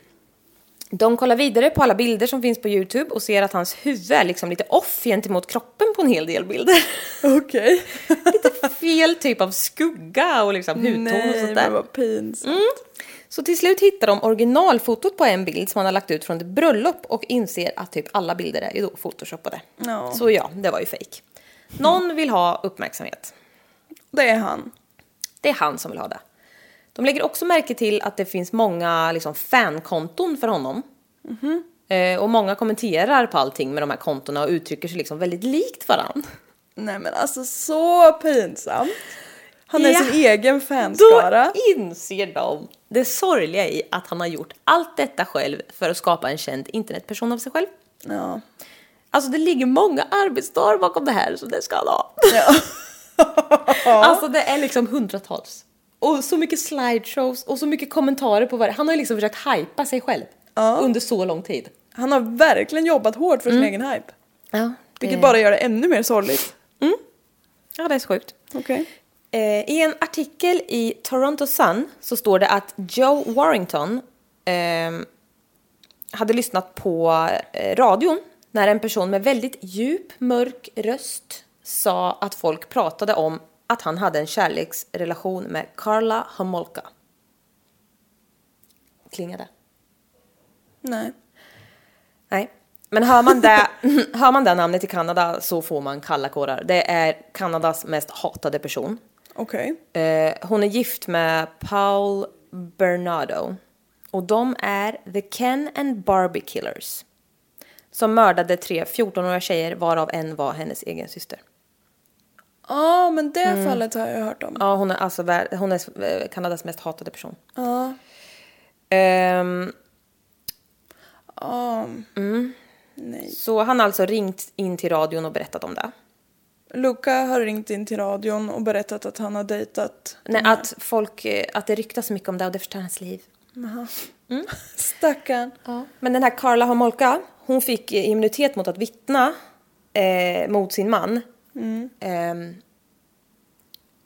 De kollar vidare på alla bilder som finns på Youtube och ser att hans huvud är liksom lite off gentemot kroppen på en hel del bilder. Okej. lite fel typ av skugga och liksom hudton och Nej, sånt men där. vad pinsamt. Så till slut hittar de originalfotot på en bild som han har lagt ut från ett bröllop och inser att typ alla bilder är ju då photoshopade. Ja. Så ja, det var ju fake. Någon vill ha uppmärksamhet. Det är han. Det är han som vill ha det. De lägger också märke till att det finns många liksom, fankonton för honom. Eh, och många kommenterar på allting med de här kontona och uttrycker sig liksom väldigt likt varann. Nej men alltså så pinsamt. Han är Ja. sin egen Då fanskara. inser de det sorgliga i att han har gjort allt detta själv för att skapa en känd internetperson av sig själv. Ja. Alltså det ligger många arbetsdagar bakom det här så det ska han ha. ja. Alltså det är liksom hundratals. Och så mycket slideshows och så mycket kommentarer på varje. Han har ju liksom försökt hypa sig själv Ja. under så lång tid. Han har verkligen jobbat hårt för sin egen hype. Ja, Vilket bara gör det ännu mer sorgligt. Ja, det är så sjukt. Okej. Eh, I en artikel i Toronto Sun så står det att Joe Warrington ehm, hade lyssnat på eh, radion när en person med väldigt djup, mörk röst sa att folk pratade om att han hade en kärleksrelation med Carla Homolka. Klingade? Nej. Nej. Men hör man, det, hör man det namnet i Kanada så får man kalla kårar. Det är Kanadas mest hatade person. Okej. Eh, hon är gift med Paul Bernardo. Och de är The Ken and Barbie Killers. Som mördade tre 14-åriga tjejer varav en var hennes egen syster. Ja, men det fallet har jag hört om. Ja, hon är alltså hon är eh, Kanadas mest hatade person. Ja. Ehm, Ja. Nej. Så han har alltså ringt in till radion och berättat om det. Luca har ringt in till radion och berättat att han har dejtat Nej, här- att folk, eh, att det ryktas mycket om det och det förstör hans liv. Stackarn. Men den här Carla Homolka, hon fick eh, immunitet mot att vittna eh, mot sin man. Ehm,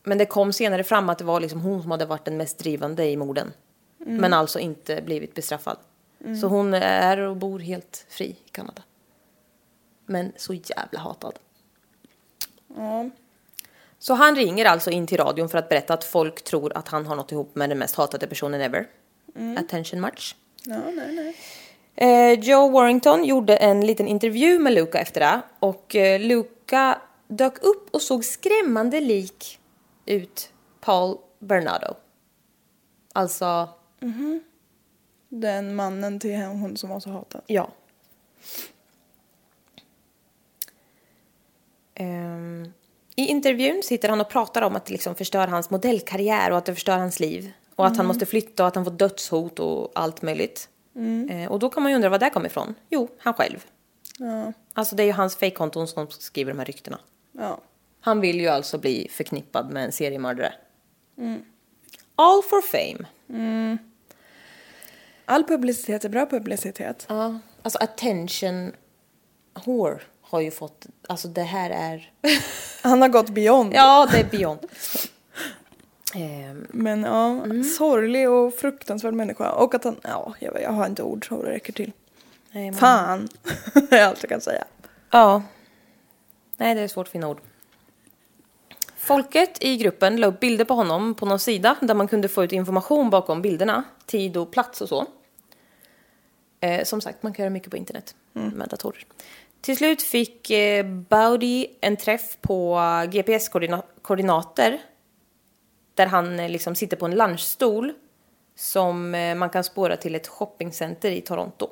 men det kom senare fram att det var liksom hon som hade varit den mest drivande i morden. Men alltså inte blivit bestraffad. Så hon är och bor helt fri i Kanada. Men så jävla hatad. Ja. Så han ringer alltså in till radion för att berätta att folk tror att han har något ihop med den mest hatade personen ever. Attention much. ja, nej, nej. Eh, Joe Warrington gjorde en liten intervju med Luca efter det och eh, Luca dök upp och såg skrämmande lik ut Paul Bernardo. Alltså, Den mannen till hon som var så hatad. ja. Ehm, I intervjun sitter han och pratar om att det liksom förstör hans modellkarriär och att det förstör hans liv. Och att han måste flytta och att han får dödshot och allt möjligt. Eh, och då kan man ju undra var det kommer ifrån. Jo, han själv. Ja. Alltså det är ju hans fejkkonton som skriver de här ryktena. Ja. Han vill ju alltså bli förknippad med en seriemördare. All for fame. All publicitet är bra publicitet. Ja. Alltså attention whore har ju fått, alltså det här är, Han har gått beyond. ja det är beyond. Ehm, Men ja, Mm. sorglig och fruktansvärd människa. Och att han, ja, jag, jag har inte ord så det räcker till. nej, men- Fan, är allt jag kan säga. Ja. Nej, det är svårt att finna ord. Folket i gruppen la upp bilder på honom på någon sida där man kunde få ut information bakom bilderna, tid och plats och så. Eh, som sagt, man kan göra mycket på internet med datorer. Till slut fick eh, Baudi en träff på GPS-koordinater där han eh, liksom sitter på en lunchstol som eh, man kan spåra till ett shoppingcenter i Toronto.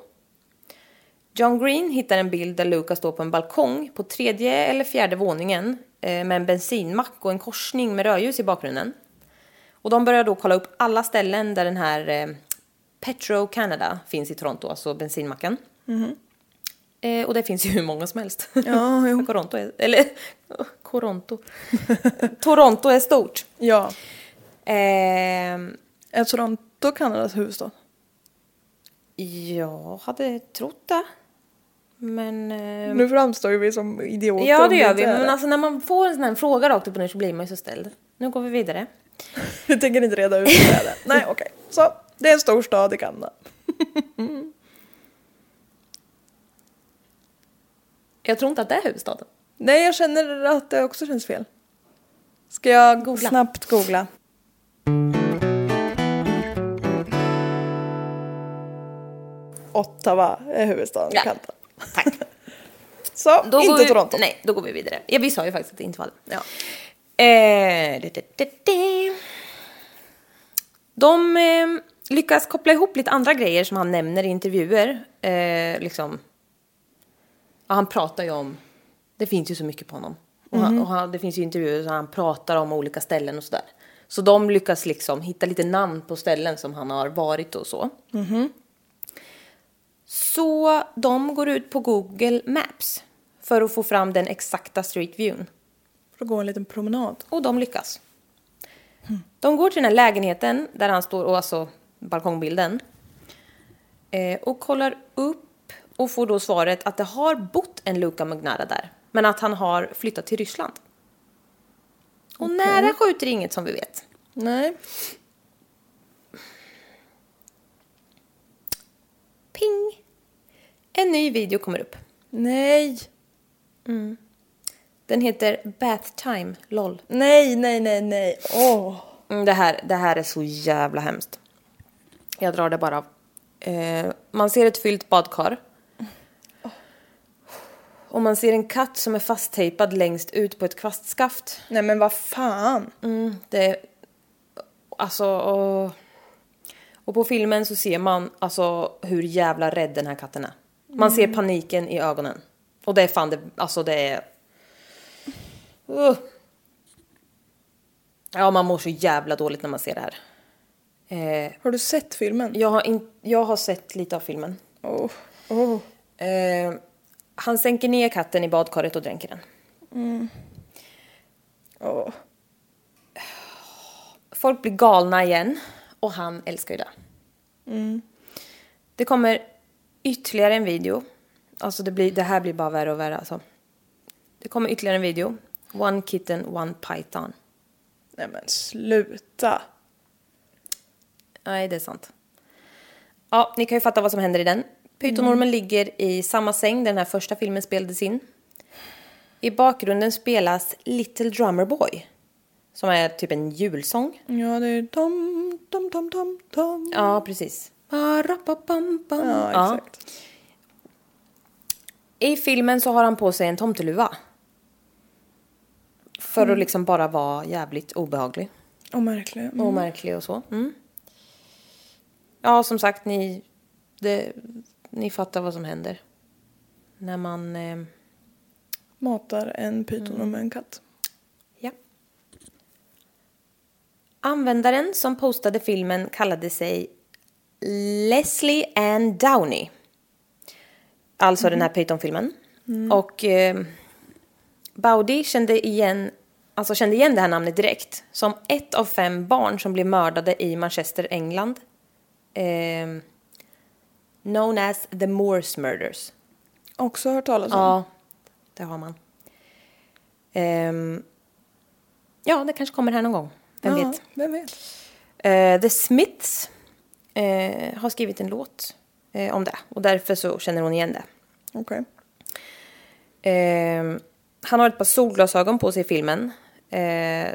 John Green hittar en bild där Lucas står på en balkong på tredje eller fjärde våningen eh, med en bensinmack och en korsning med rödljus i bakgrunden. Och de börjar då kolla upp alla ställen där den här eh, Petro Canada finns i Toronto, alltså bensinmacken. Eh, och det finns ju hur många som helst. Ja, jo. Toronto är, eller Toronto. Toronto är stort. Ja, Ehm, är Toronto Kanadas huvudstad? jag hade trott det. Men... eh, Nu framstår ju vi som idioter. Ja, det gör vi. Men alltså när man får en sån här fråga rakt upp och ner så blir man ju så ställd. Nu går vi vidare. Vi tänker inte reda ut det är. det. Nej, okej. Så, det är en stor stad i Kanada. Jag tror inte att det är huvudstaden. Nej, jag känner att det också känns fel. Ska jag Googla. snabbt googla? Ottawa är huvudstaden i Ja. Kanada. Tack. Så, Då inte vi, Toronto. Nej, då går vi vidare. Ja, vi sa ju faktiskt att det inte var det. Ja. Eh, det, det, det. De eh, lyckas koppla ihop lite andra grejer som han nämner i intervjuer. Eh, liksom. ja, han pratar ju om, det finns ju så mycket på honom. Och han, och han, det finns ju intervjuer där han pratar om olika ställen och sådär. Så de lyckas liksom hitta lite namn på ställen som han har varit och så. Så de går ut på Google Maps för att få fram den exakta street viewn. För att gå en liten promenad. Och de lyckas. De går till den här lägenheten där han står, och alltså balkongbilden. Eh, och kollar upp och får då svaret att det har bott en Luca Magnara där. Men att han har flyttat till Ryssland. Och nära skjuter inget som vi vet. Nej. Ping! En ny video kommer upp. Nej. Den heter Bath Time, LOL. Nej, nej, nej, nej. Åh. Mm, det, här, det här är så jävla hemskt. Jag drar det bara. Eh, man ser ett fyllt badkar. Och man ser en katt som är fasttejpad längst ut på ett kvastskaft. Nej men vad fan. Mm, det... Alltså... Och, och på filmen så ser man alltså hur jävla rädd den här katten är. Man ser paniken i ögonen. Och det är fan det... Alltså det är... Uh. Ja, man mår så jävla dåligt när man ser det här. Eh, Har du sett filmen? jag, har in, jag har sett lite av filmen. Oh. Oh. Eh, Han sänker ner katten i badkaret och dränker den. Åh. Folk blir galna igen och han älskar ju det. Det kommer ytterligare en video. Alltså det, blir, det här blir bara värre och värre alltså. Det kommer ytterligare en video. One kitten, one python. Nej men sluta. Nej, det är sant. Ja, ni kan ju fatta vad som händer i den. Pytonormen ligger i samma säng där den här första filmen spelades in. I bakgrunden spelas Little Drummer Boy. Som är typ en julsång. Ja, det är tom, tom, tom, tom, tom. Ja, precis. Ja, exakt. I filmen så har han på sig en tomteluva. För att liksom bara vara jävligt obehaglig. Och märklig. Mm. Och märklig och så. Mm. Ja, som sagt, ni, det, ni fattar vad som händer. När man... Eh, Matar en pyton med en katt. ja. Användaren som postade filmen kallade sig Leslie Ann Downey. Alltså den här Python-filmen. Och eh, Baudi kände igen, alltså kände igen det här namnet direkt som ett av fem barn som blev mördade i Manchester, England. Eh, known as the Moors Murders. Också hört talas om. Ja, det har man. Ehm, ja, det kanske kommer här någon gång. Vem Ja, vet? Vem vet. Eh, The Smiths eh, har skrivit en låt eh, om det och därför så känner hon igen det. Okej. Eh, han har ett par solglasögon på sig i filmen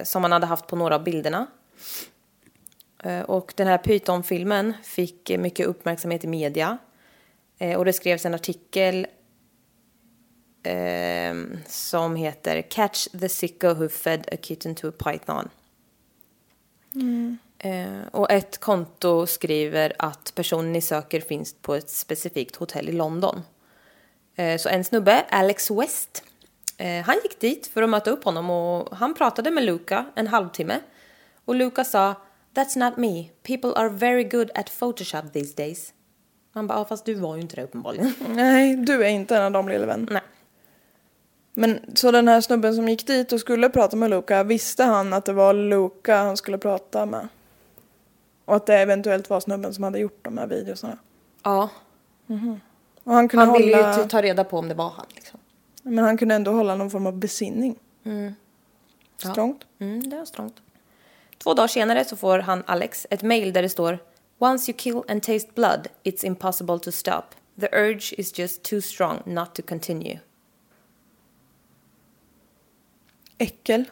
som han hade haft på några av bilderna. Och den här Python-filmen fick mycket uppmärksamhet i media. Och det skrevs en artikel eh, som heter Catch the sicko who fed a kitten to a python. Eh, och ett konto skriver att personen ni söker finns på ett specifikt hotell i London. Eh, Så en snubbe, Alex West, eh, han gick dit för att möta upp honom och han pratade med Luca en halvtimme. Och Luca sa That's not me. People are very good at Photoshop these days. Han bara, fast du var ju inte det uppenbarligen. Nej, du är inte en av dem lille vän. Nej. Men så den här snubben som gick dit och skulle prata med Luca, visste han att det var Luca han skulle prata med? Och att det eventuellt var snubben som hade gjort de här videosarna. Ja, Och han kunde han ville hålla... ju ta reda på om det var han liksom. Men han kunde ändå hålla någon form av besinning. Strångt. Mm, det är strångt. Två dagar senare så får han, Alex, ett mail där det står Once you kill and taste blood, it's impossible to stop. The urge is just too strong not to continue. Äckel.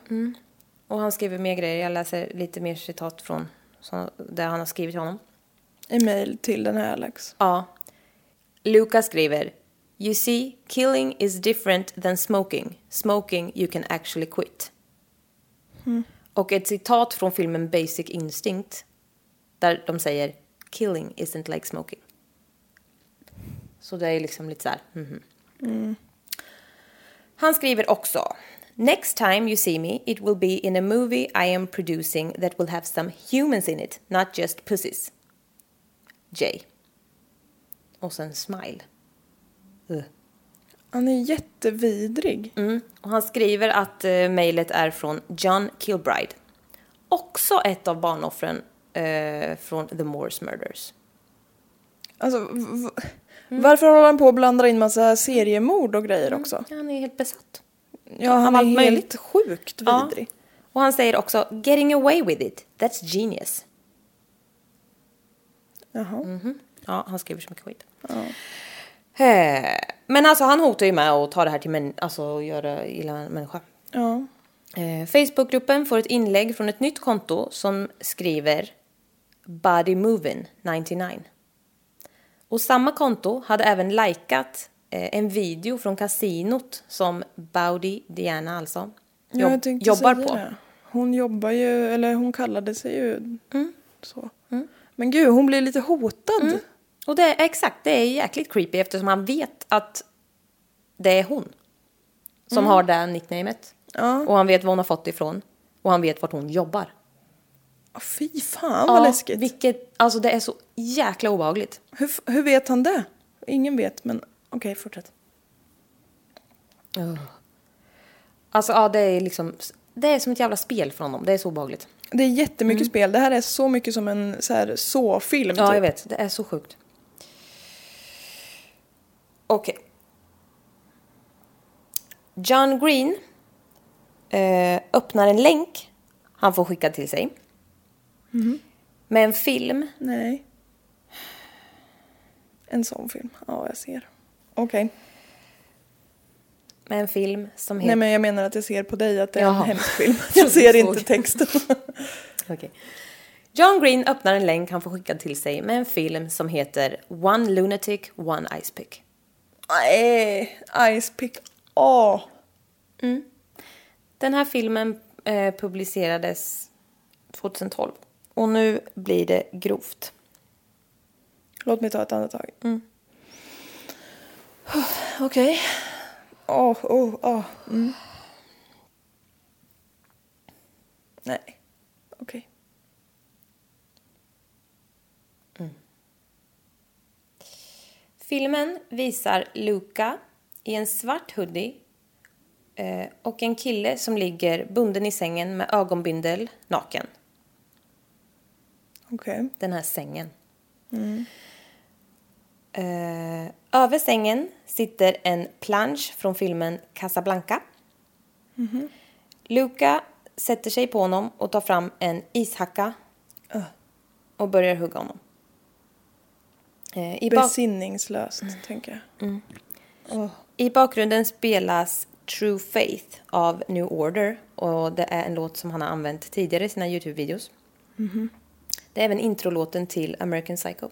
Och han skriver mer grejer. Jag läser lite mer citat från så, där han har skrivit till honom. E-mail till den här Alex. Ja. Luca skriver You see, killing is different than smoking. Smoking you can actually quit. Och ett citat från filmen Basic Instinct där de säger Killing isn't like smoking. Så det är liksom lite så här. mhm. Han skriver också Next time you see me it will be in a movie I am producing that will have some humans in it, not just pussies. Jay. Och sen smile. Ugh. Han är jättevidrig. Mm. Och han skriver att eh, mejlet är från John Kilbride. Också ett av barnoffren eh, från The Moors Murders. Alltså, v- varför håller han på att blanda in massa seriemord och grejer också? Han är helt besatt. Ja, han allt är helt möjligt. sjukt Ja. vidrig. Och han säger också “Getting away with it, that's genius”. Jaha. Ja, han skriver så mycket skit. Eh, Men alltså han hotar ju med att ta det här till män, alltså göra illa människa. Ja. Eh, Facebookgruppen får ett inlägg från ett nytt konto som skriver Body Movin 99. Och samma konto hade även likat en video från kasinot som Baudi Diana alltså Ja, jobb, tänkte jobbar på. Det. Hon jobbar ju, eller hon kallade sig ju Mm. så. Men gud, hon blir lite hotad. Och det exakt, det är jäkligt creepy eftersom han vet att det är hon som har det nicknamet. Ja. Och han vet var hon har fått det ifrån. Och han vet vart hon jobbar. Åh, Fy fan vad läskigt. Vilket, alltså det är så jäkla obehagligt. Hur, hur vet han det? Ingen vet, men okej, fortsätt. Alltså ja, det är liksom... Det är som ett jävla spel för honom. Det är så obehagligt. Det är jättemycket spel. Det här är så mycket som en så här så-film. Ja, typ. jag vet. Det är så sjukt. Okej. John Green eh, öppnar en länk han får skickad till sig. Med en film. Nej. En sån film. Ja, jag ser. Okej. Med en film som heter... Nej, men jag menar att jag ser på dig att det är Jaha. en hemsk film. Jag ser inte texten. Okej. John Green öppnar en länk han får skickad till sig med en film som heter One Lunatic, One Ice Pick. Nej, Ice Pick. Åh. Den här filmen eh, publicerades 2012 och nu blir det grovt. Låt mig ta ett andetag. Okej. Åh, åh, åh. Mm. Nej. Okej. Filmen visar Luca i en svart hoodie eh, och en kille som ligger bunden i sängen med ögonbindel naken. Okej. Den här sängen. Eh, över sängen sitter en plansch från filmen Casablanca. Luca sätter sig på honom och tar fram en ishacka och börjar hugga honom. Eh, i, Besinningslöst, tänker jag. I bakgrunden spelas True Faith av New Order och det är en låt som han har använt tidigare i sina Youtube-videos. Det är även introlåten till American Psycho.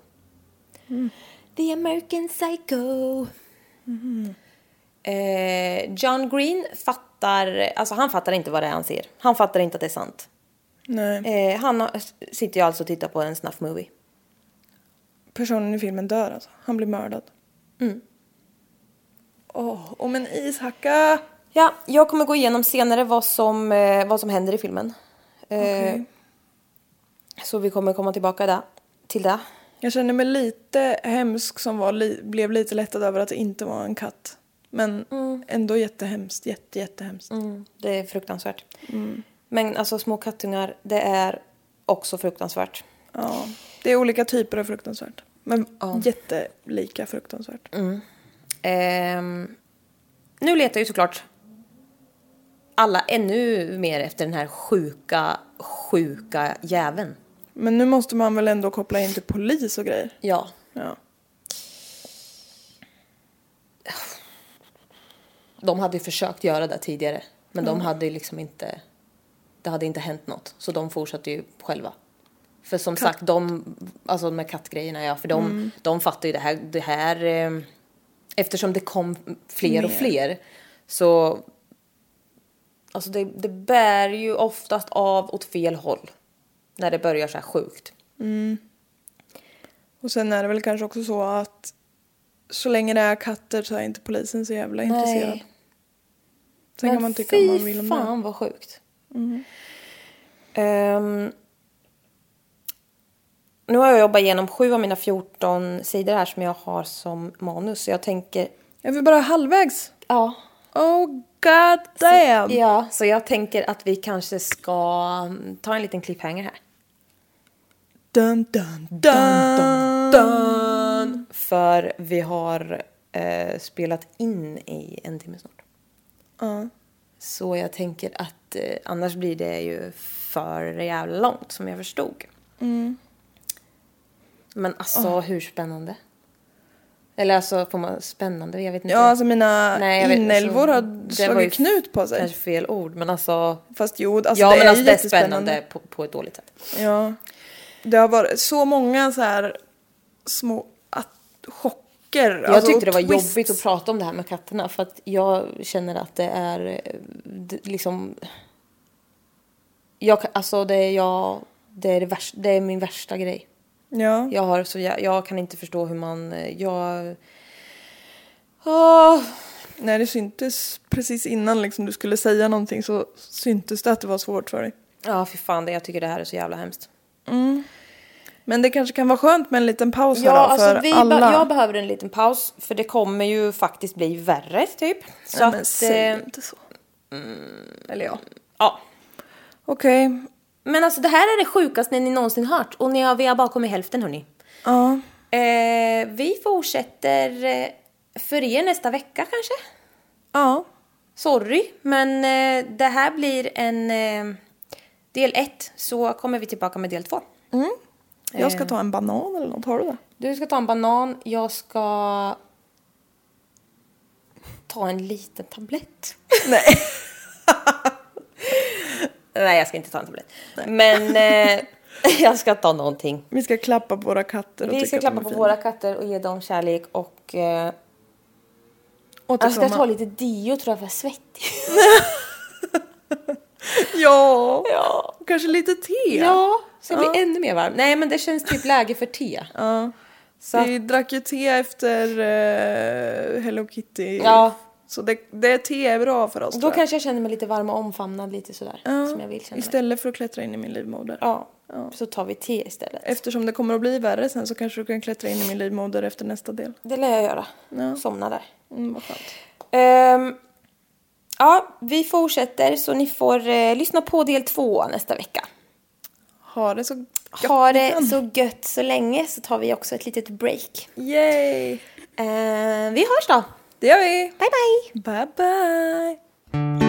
The American Psycho. Eh, John Green fattar, alltså han fattar inte vad det är han ser. Han fattar inte att det är sant. Nej. Eh, han sitter ju alltså och tittar på en snuff movie. Personen i filmen dör alltså. Han blir mördad. Åh, om en ishacka. Ja, jag kommer gå igenom senare vad som, eh, vad som händer i filmen. Okej. Så vi kommer komma tillbaka där, till det. Jag känner mig lite hemsk som var li- blev lite lättad över att det inte var en katt. Men ändå jättehemskt. Jätte, jättehemskt. Det är fruktansvärt. Men alltså små kattungar, det är också fruktansvärt. Ja. Det är olika typer av fruktansvärt. Men jättelika fruktansvärt. Ehm, nu letar ju såklart alla ännu mer efter den här sjuka, sjuka jäveln. Men nu måste man väl ändå koppla in till polis och grejer. Ja. Ja. De hade ju försökt göra det tidigare. Men de hade liksom inte... Det hade inte hänt något. Så de fortsatte ju själva. För som sagt, de... Alltså med kattgrejerna, ja. För de, de fattar ju det här... Det här eh, eftersom det kom fler och Mer. fler. Så... Alltså det, det bär ju oftast av åt fel håll. När det börjar så här sjukt. Och sen är det väl kanske också så att så länge det är katter så är inte polisen så jävla intresserad. Sen kan man tycka om man vill om det. fan vad sjukt. Ehm, nu har jag jobbat igenom sju av mina 14 sidor här som jag har som manus. Så jag tänker... Är vi bara halvvägs? Ja. Oh god damn! Ja, så jag tänker att vi kanske ska mm, ta en liten cliffhanger här. Dun, dun, dun, dun. För vi har eh, spelat in i en timme snart. Ja. Så jag tänker att eh, annars blir det ju för jävla långt som jag förstod. Men alltså hur spännande? Eller alltså får man spännande? Jag vet inte. Ja, alltså mina Nej, vet- inälvor alltså, har det var slagit knut på sig. Kanske fel ord men alltså. Fast jo, alltså ja det men är alltså det är spännande på, på ett dåligt sätt. Ja. Det har varit så många så här små att, chocker. Jag alltså, tyckte det var twists. jobbigt att prata om det här med katterna för att jag känner att det är eh, liksom... Jag, alltså det är jag... Det är, det, värsta, det är min värsta grej. Ja. Jag, har så, jag, jag kan inte förstå hur man... eh, Jag... Åh, När det syntes precis innan liksom, du skulle säga någonting så syntes det att det var svårt för dig. ja, fy fan. Det, jag tycker det här är så jävla hemskt. Men det kanske kan vara skönt med en liten paus Ja, här då, alltså för vi alla. be- jag behöver en liten paus för det kommer ju faktiskt bli värre typ. Så Nej, men att, säg eh, inte så. Eller ja. ja. Okej. Men alltså det här är det sjukaste ni någonsin hört och ni har, vi har bara kommit hälften hörni. Ja. Eh, vi fortsätter eh, för er nästa vecka kanske. Ja. Sorry, men eh, det här blir en eh, del ett så kommer vi tillbaka med del två. Jag ska ta en banan eller något. Har du det? Du ska ta en banan, jag ska ta en liten tablett. Nej. Nej, jag ska inte ta en tablett. Men eh, jag ska ta någonting. Vi ska klappa på våra katter och Vi ska klappa på fina. våra katter och ge dem kärlek och... Eh, jag ska ta lite dio tror jag för jag är svettig. Ja. Ja. Kanske lite te. Ja, så jag blir Ja. ännu mer varm. Nej, men det känns typ läge för te. Ja. Så Vi drack ju te efter uh, Hello Kitty. Ja. Så det, det te är bra för oss då tror jag. kanske jag känner mig lite varm och omfamnad lite sådär. Ja. Som jag vill känna mig. Istället för att klättra in i min livmoder. Ja, så tar vi te istället. Eftersom det kommer att bli värre sen så kanske du kan klättra in i min livmoder efter nästa del. Det lär jag göra. Ja. Somna där. Mm, vad skönt. Ehm, ja, vi fortsätter så ni får eh, lyssna på del två nästa vecka. Ha det så gött Ha det så gött så länge så tar vi också ett litet break. Yay! Ehm, vi hörs då. Det gör vi! Bye bye! Bye bye!